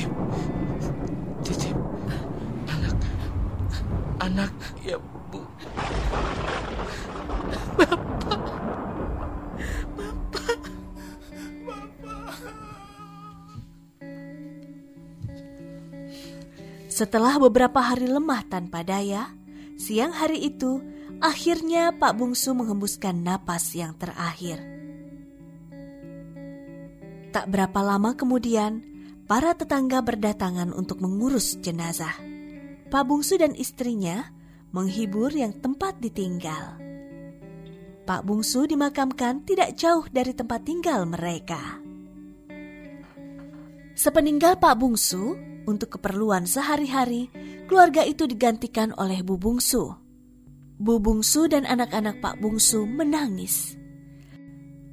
Titip. Titip. Anak. Anak ya, Bu. Bapak. Bapak. Bapak. Setelah beberapa hari lemah tanpa daya, siang hari itu akhirnya Pak Bungsu menghembuskan napas yang terakhir. Tak berapa lama kemudian, para tetangga berdatangan untuk mengurus jenazah. Pak Bungsu dan istrinya menghibur yang tempat ditinggal. Pak Bungsu dimakamkan tidak jauh dari tempat tinggal mereka. Sepeninggal Pak Bungsu, untuk keperluan sehari-hari, keluarga itu digantikan oleh Bu Bungsu. Bu Bungsu dan anak-anak Pak Bungsu menangis.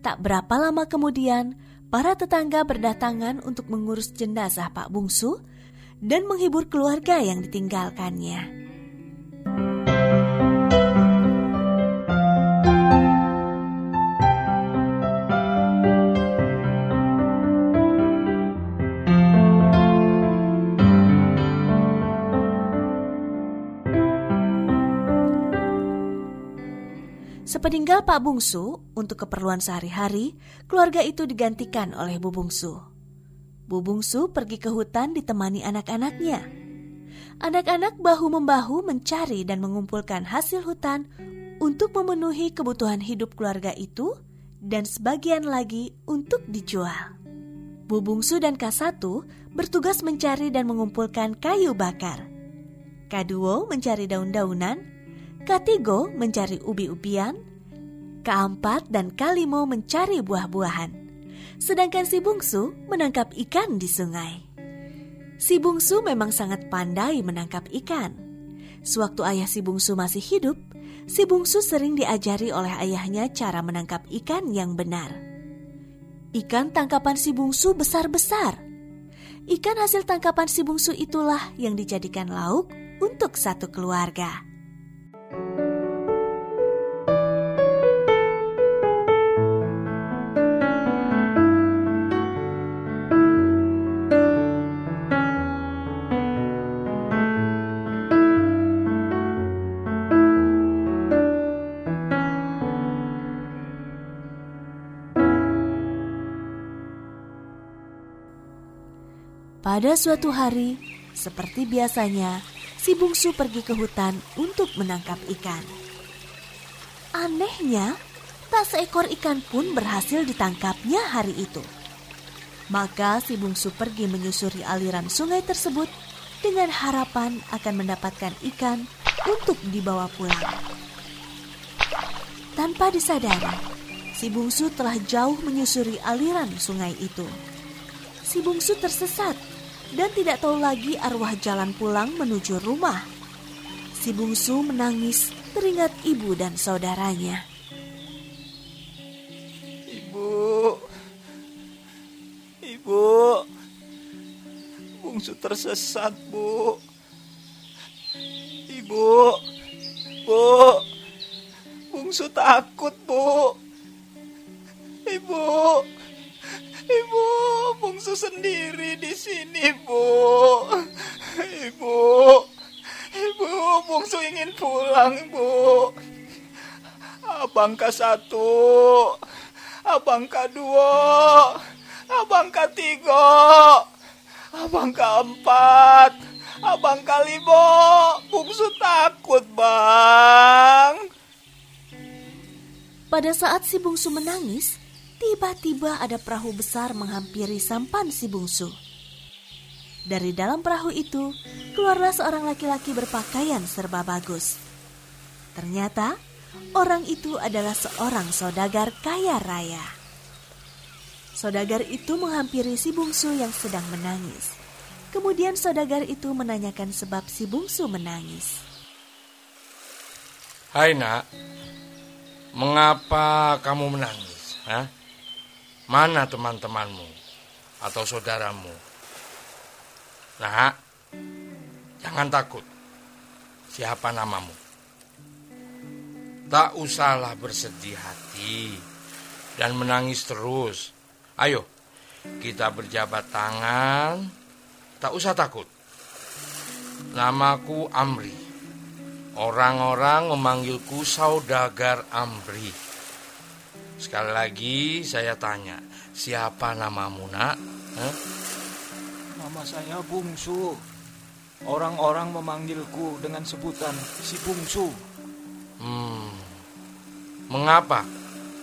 Tak berapa lama kemudian, para tetangga berdatangan untuk mengurus jenazah Pak Bungsu dan menghibur keluarga yang ditinggalkannya. Sepeninggal Pak Bungsu, untuk keperluan sehari-hari, keluarga itu digantikan oleh Bu Bungsu. Bu Bungsu pergi ke hutan ditemani anak-anaknya. Anak-anak bahu-membahu mencari dan mengumpulkan hasil hutan untuk memenuhi kebutuhan hidup keluarga itu dan sebagian lagi untuk dijual. Bu Bungsu dan K1 bertugas mencari dan mengumpulkan kayu bakar. K2 mencari daun-daunan, Katigo mencari ubi-ubian, keempat dan kalimo mencari buah-buahan. Sedangkan si bungsu menangkap ikan di sungai. Si bungsu memang sangat pandai menangkap ikan. Sewaktu ayah si bungsu masih hidup, si bungsu sering diajari oleh ayahnya cara menangkap ikan yang benar. Ikan tangkapan si bungsu besar-besar. Ikan hasil tangkapan si bungsu itulah yang dijadikan lauk untuk satu keluarga. Pada suatu hari, seperti biasanya, si bungsu pergi ke hutan untuk menangkap ikan. Anehnya, tak seekor ikan pun berhasil ditangkapnya hari itu. Maka si bungsu pergi menyusuri aliran sungai tersebut dengan harapan akan mendapatkan ikan untuk dibawa pulang. Tanpa disadari, si bungsu telah jauh menyusuri aliran sungai itu. Si bungsu tersesat dan tidak tahu lagi arwah jalan pulang menuju rumah. Si bungsu menangis teringat ibu dan saudaranya. Ibu, ibu, bungsu tersesat, bu. Ibu, bu, bungsu takut, bu. Ibu, ibu, bungsu sendiri di sini, Bu. Ibu, Ibu, bungsu ingin pulang, Bu. Abang ke satu, abang ke dua, abang ke tiga, abang ke empat, abang ke lima. Bungsu takut, Bang. Pada saat si bungsu menangis, tiba-tiba ada perahu besar menghampiri sampan si bungsu. Dari dalam perahu itu, keluarlah seorang laki-laki berpakaian serba bagus. Ternyata, orang itu adalah seorang saudagar kaya raya. Saudagar itu menghampiri si bungsu yang sedang menangis. Kemudian saudagar itu menanyakan sebab si bungsu menangis. Hai nak, mengapa kamu menangis? Hah? Mana teman-temanmu atau saudaramu? Nah, jangan takut. Siapa namamu? Tak usahlah bersedih hati dan menangis terus. Ayo, kita berjabat tangan. Tak usah takut. Namaku Amri. Orang-orang memanggilku saudagar Amri. Sekali lagi saya tanya, siapa namamu nak? Hah? Nama saya Bungsu. Orang-orang memanggilku dengan sebutan si Bungsu. Hmm, mengapa?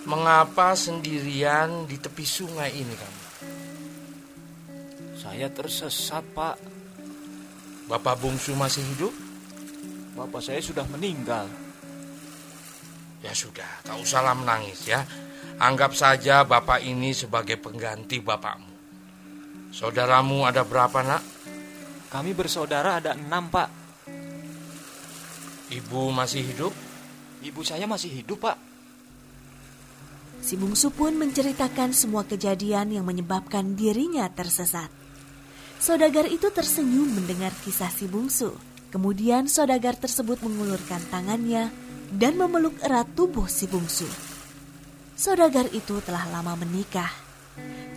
Mengapa sendirian di tepi sungai ini kamu? Saya tersesat, Pak. Bapak bungsu masih hidup? Bapak saya sudah meninggal. Ya sudah, tak usahlah menangis ya. Anggap saja bapak ini sebagai pengganti bapakmu. Saudaramu ada berapa nak? Kami bersaudara ada enam, Pak. Ibu masih hidup? Ibu saya masih hidup, Pak. Si bungsu pun menceritakan semua kejadian yang menyebabkan dirinya tersesat. Saudagar itu tersenyum mendengar kisah si bungsu. Kemudian saudagar tersebut mengulurkan tangannya dan memeluk erat tubuh si bungsu. Saudagar itu telah lama menikah,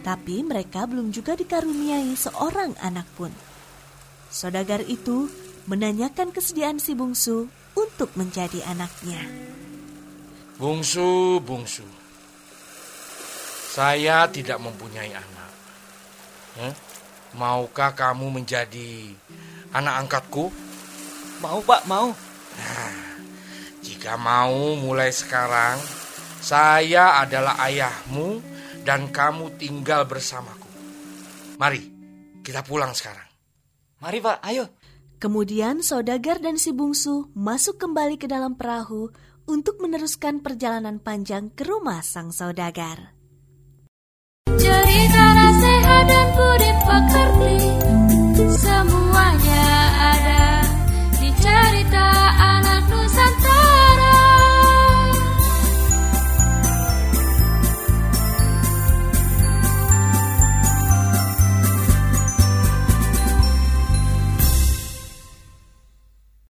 tapi mereka belum juga dikaruniai seorang anak pun. Saudagar itu menanyakan kesediaan si bungsu untuk menjadi anaknya. Bungsu, bungsu. Saya tidak mempunyai anak. Eh, Maukah kamu menjadi anak angkatku? Mau, Pak, mau. Jika mau mulai sekarang, saya adalah ayahmu dan kamu tinggal bersamaku. Mari, kita pulang sekarang. Mari Pak, ayo. Kemudian Saudagar dan si bungsu masuk kembali ke dalam perahu untuk meneruskan perjalanan panjang ke rumah sang Saudagar. Cerita nasihat dan budi pekerti semua